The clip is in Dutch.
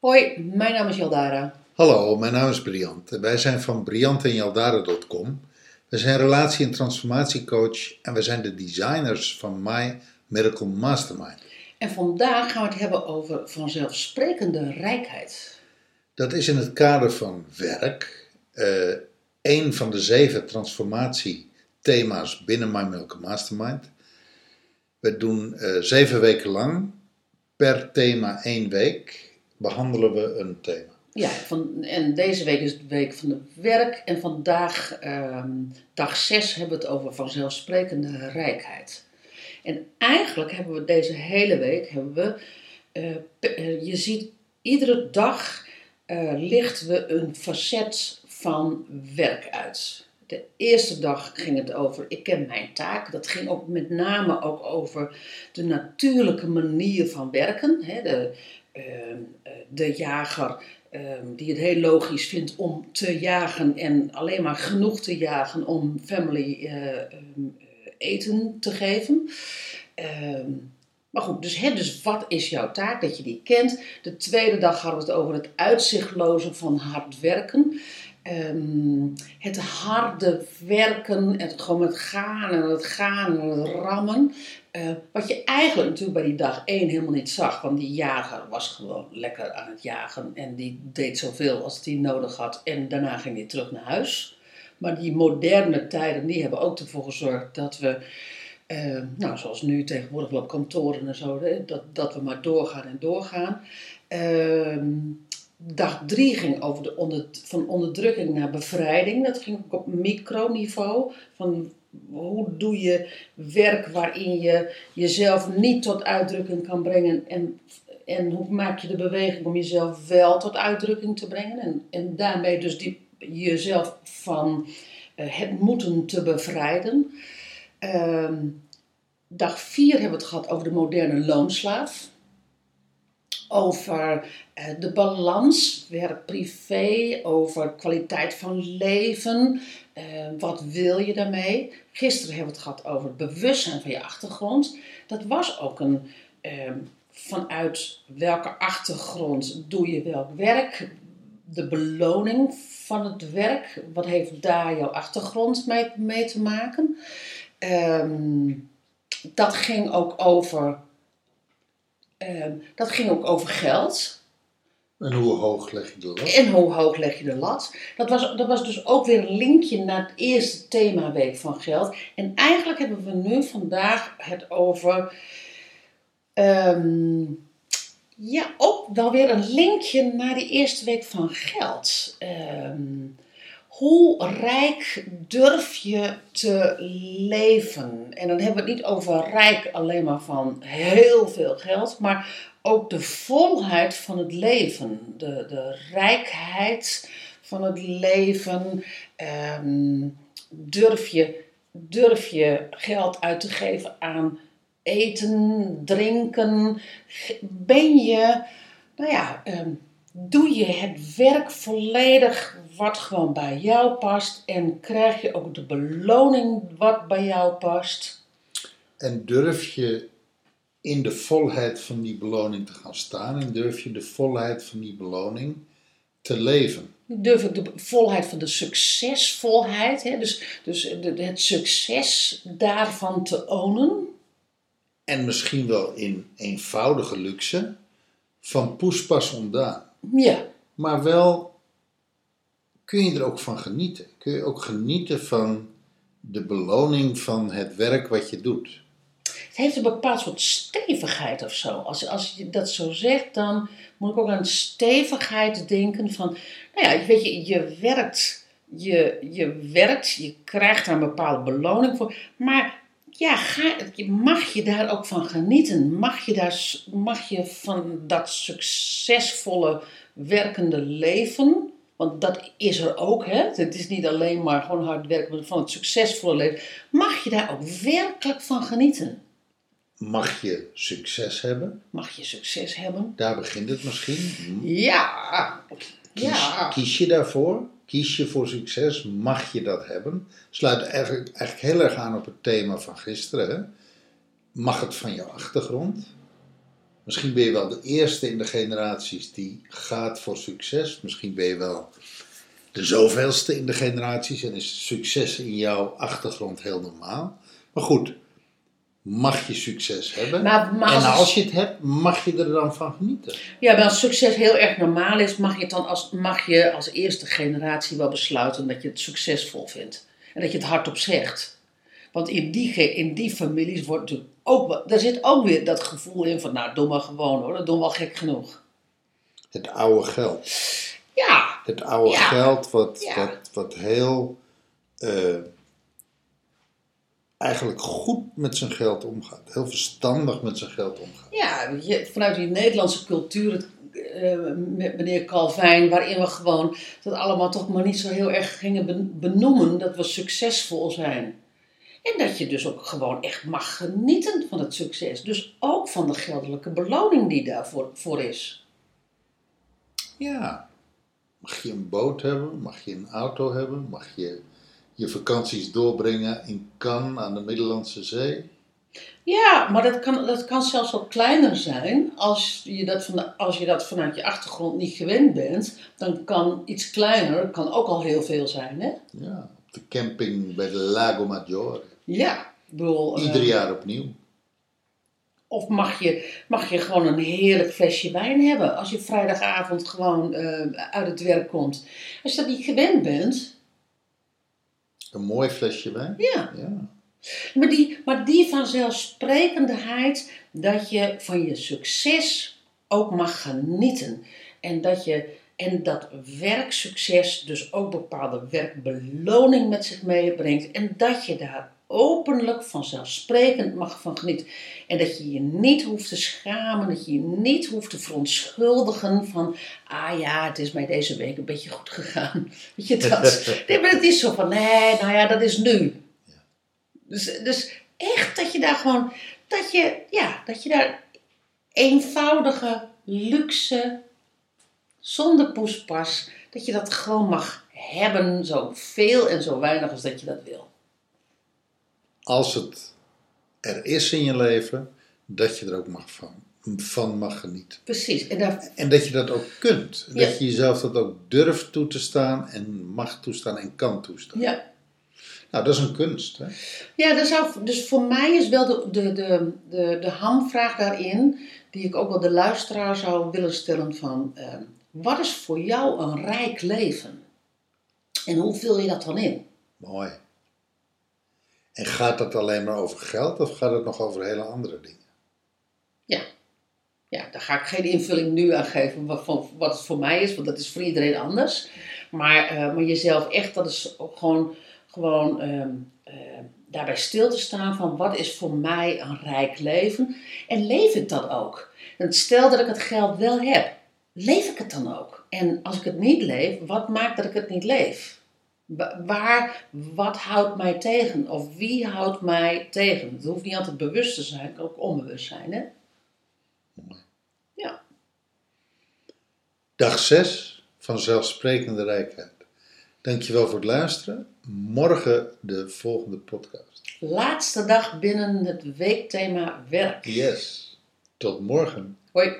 Hoi, mijn naam is Jaldara. Hallo, mijn naam is Briant wij zijn van briantenjaldara.com. We zijn relatie- en transformatiecoach en we zijn de designers van My Miracle Mastermind. En vandaag gaan we het hebben over vanzelfsprekende rijkheid. Dat is in het kader van werk eh een van de zeven transformatiethema's binnen My Miracle Mastermind. We doen eh, zeven weken lang, per thema één week, behandelen we een thema. Ja, van, en deze week is de week van het werk. En vandaag, ehm, dag 6, hebben we het over vanzelfsprekende rijkheid. En eigenlijk hebben we deze hele week, hebben we, eh, eh, je ziet iedere dag eh, lichten we een facet van werk uit. De eerste dag ging het over ik ken mijn taak. Dat ging ook met name ook over de natuurlijke manier van werken. Hè? De, ehm, eh, de jager ehm, die het heel logisch vindt om te jagen en alleen maar genoeg te jagen om family ehm, eh, eten te geven. Ehm, maar goed, dus, dus wat is jouw taak? Dat je die kent. De tweede dag hadden we het over het uitzichtloze van hard werken. Ehm, het harde werken, het gewoon het gaan en het gaan en het rammen. Eh, wat je eigenlijk natuurlijk bij die dag één helemaal niet zag. Want die jager was gewoon lekker aan het jagen. En die deed zoveel als hij nodig had. En daarna ging hij terug naar huis. Maar die moderne tijden, die hebben ook ervoor gezorgd dat we... eh, nou, zoals nu tegenwoordig wel op kantoren en zo, dat, dat we maar doorgaan en doorgaan. Ehm, dag drie ging over de onder, van onderdrukking naar bevrijding. Dat ging ook op microniveau. Van hoe doe je werk waarin je jezelf niet tot uitdrukking kan brengen. En, en hoe maak je de beweging om jezelf wel tot uitdrukking te brengen. En, en daarmee dus die, jezelf van eh, het moeten te bevrijden. Ehm, dag vier hebben we het gehad over de moderne loonslaaf over eh, de balans werk-privé, over kwaliteit van leven. eh, wat wil je daarmee? Gisteren hebben we het gehad over het bewustzijn van je achtergrond. Dat was ook een eh, vanuit welke achtergrond doe je welk werk? De beloning van het werk. Wat heeft daar jouw achtergrond mee, mee te maken? Ehm, dat ging ook over Ehm, dat ging ook over geld. En hoe hoog leg je de lat? En hoe hoog leg je de lat? Dat was, dat was dus ook weer een linkje naar het eerste themaweek van geld. En eigenlijk hebben we nu vandaag het over. ehm, ja, ook wel weer een linkje naar die eerste week van geld. Ehm, hoe rijk durf je te leven? En dan hebben we het niet over rijk alleen maar van heel veel geld, maar ook de volheid van het leven. De, de rijkheid van het leven. Ehm, durf, je, durf je geld uit te geven aan eten, drinken? Ben je, nou ja, ehm, doe je het werk volledig wat gewoon bij jou past en krijg je ook de beloning wat bij jou past? En durf je in de volheid van die beloning te gaan staan en durf je de volheid van die beloning te leven? Durf ik de volheid van de succesvolheid, hè, dus, dus de, het succes daarvan te ownen? En misschien wel in eenvoudige luxe van poespas ondaan. Ja, Maar wel kun je er ook van genieten. Kun je ook genieten van de beloning van het werk wat je doet. het heeft een bepaald soort stevigheid of zo. Als, als je dat zo zegt, dan moet ik ook aan stevigheid denken van, nou ja, weet je, je werkt, je, je werkt, je krijgt daar een bepaalde beloning voor, maar ja, ga, mag je daar ook van genieten? Mag je, daar, mag je van dat succesvolle werkende leven, want dat is er ook, hè? Het is niet alleen maar gewoon hard werken, maar van het succesvolle leven. Mag je daar ook werkelijk van genieten? mag je succes hebben. Mag je succes hebben? Daar begint het misschien. Hm. Ja. Kies, Ja. kies je daarvoor? Kies je voor succes? Mag je dat hebben? Sluit eigenlijk, heel erg aan op het thema van gisteren. Mag het van jouw achtergrond? Misschien ben je wel de eerste in de generaties die gaat voor succes. Misschien ben je wel de zoveelste in de generaties en is succes in jouw achtergrond heel normaal. Maar goed, mag je succes hebben? Maar, maar en als, je het hebt, mag je er dan van genieten? ja, maar als succes heel erg normaal is, mag je, het dan als, mag je als eerste generatie wel besluiten dat je het succesvol vindt. En dat je het hardop zegt. Want in die, in die families wordt natuurlijk ook, daar zit ook weer dat gevoel in van, nou, doe maar gewoon hoor, dat doen we al gek genoeg. Het oude geld. Ja, Het oude Ja. geld wat, Ja. wat, wat heel eh, eigenlijk goed met zijn geld omgaat. Heel verstandig met zijn geld omgaat. Ja, je, vanuit die Nederlandse cultuur, het, eh, met meneer Calvijn, waarin we gewoon dat allemaal toch maar niet zo heel erg gingen ben- benoemen dat we succesvol zijn. En dat je dus ook gewoon echt mag genieten van het succes. Dus ook van de geldelijke beloning die daarvoor voor is. Ja. Mag je een boot hebben? Mag je een auto hebben? Mag je je vakanties doorbrengen in Cannes aan de Middellandse Zee? Ja, maar dat kan, dat kan zelfs wel kleiner zijn als je, dat van, als je dat vanuit je achtergrond niet gewend bent. Dan kan iets kleiner, kan ook al heel veel zijn. Hè? Ja, op de camping bij de Lago Maggiore. Ja, ik bedoel... eh, Ieder jaar opnieuw. Of mag je, mag je gewoon een heerlijk flesje wijn hebben als je vrijdagavond gewoon eh, uit het werk komt. Als je dat niet gewend bent, Een mooi flesje wijn. ja. Ja. Maar die, maar die vanzelfsprekendheid dat je van je succes ook mag genieten. En dat, je, en dat werksucces dus ook bepaalde werkbeloning met zich meebrengt. En dat je daar openlijk vanzelfsprekend mag van genieten. En dat je je niet hoeft te schamen, dat je je niet hoeft te verontschuldigen van, ah ja, het is mij deze week een beetje goed gegaan. Weet je dat? Nee, maar het is zo van, nee, nou ja, dat is nu. Dus, dus echt dat je daar gewoon, dat je, ja, dat je daar eenvoudige, luxe, zonder poespas, dat je dat gewoon mag hebben, zo veel en zo weinig als dat je dat wil. Als het er is in je leven, dat je er ook mag van, van mag genieten. Precies. En daar, En dat je dat ook kunt. En Ja. Dat je jezelf dat ook durft toe te staan en mag toestaan en kan toestaan. ja. Nou, dat is een kunst. Hè? Ja, dat zou, dus voor mij is wel de, de, de, de, de hamvraag daarin, die ik ook wel de luisteraar zou willen stellen van, eh, wat is voor jou een rijk leven? En hoe vul je dat dan in? Mooi. En gaat dat alleen maar over geld of gaat het nog over hele andere dingen? Ja. Ja, daar ga ik geen invulling nu aan geven wat, van, wat het voor mij is, want dat is voor iedereen anders. Maar, eh, maar jezelf echt, dat is ook gewoon, gewoon ehm, eh, daarbij stil te staan van wat is voor mij een rijk leven. En leef ik dat ook? En stel dat ik het geld wel heb, leef ik het dan ook? En als ik het niet leef, wat maakt dat ik het niet leef? Wa- Waar, wat houdt mij tegen? Of wie houdt mij tegen? Het hoeft niet altijd bewust te zijn, het kan ook onbewust zijn, hè? Ja. Dag 6 van Zelfsprekende Rijkheid. Dankjewel voor het luisteren. Morgen de volgende podcast. Laatste dag binnen het weekthema werk. Yes. Tot morgen. Hoi.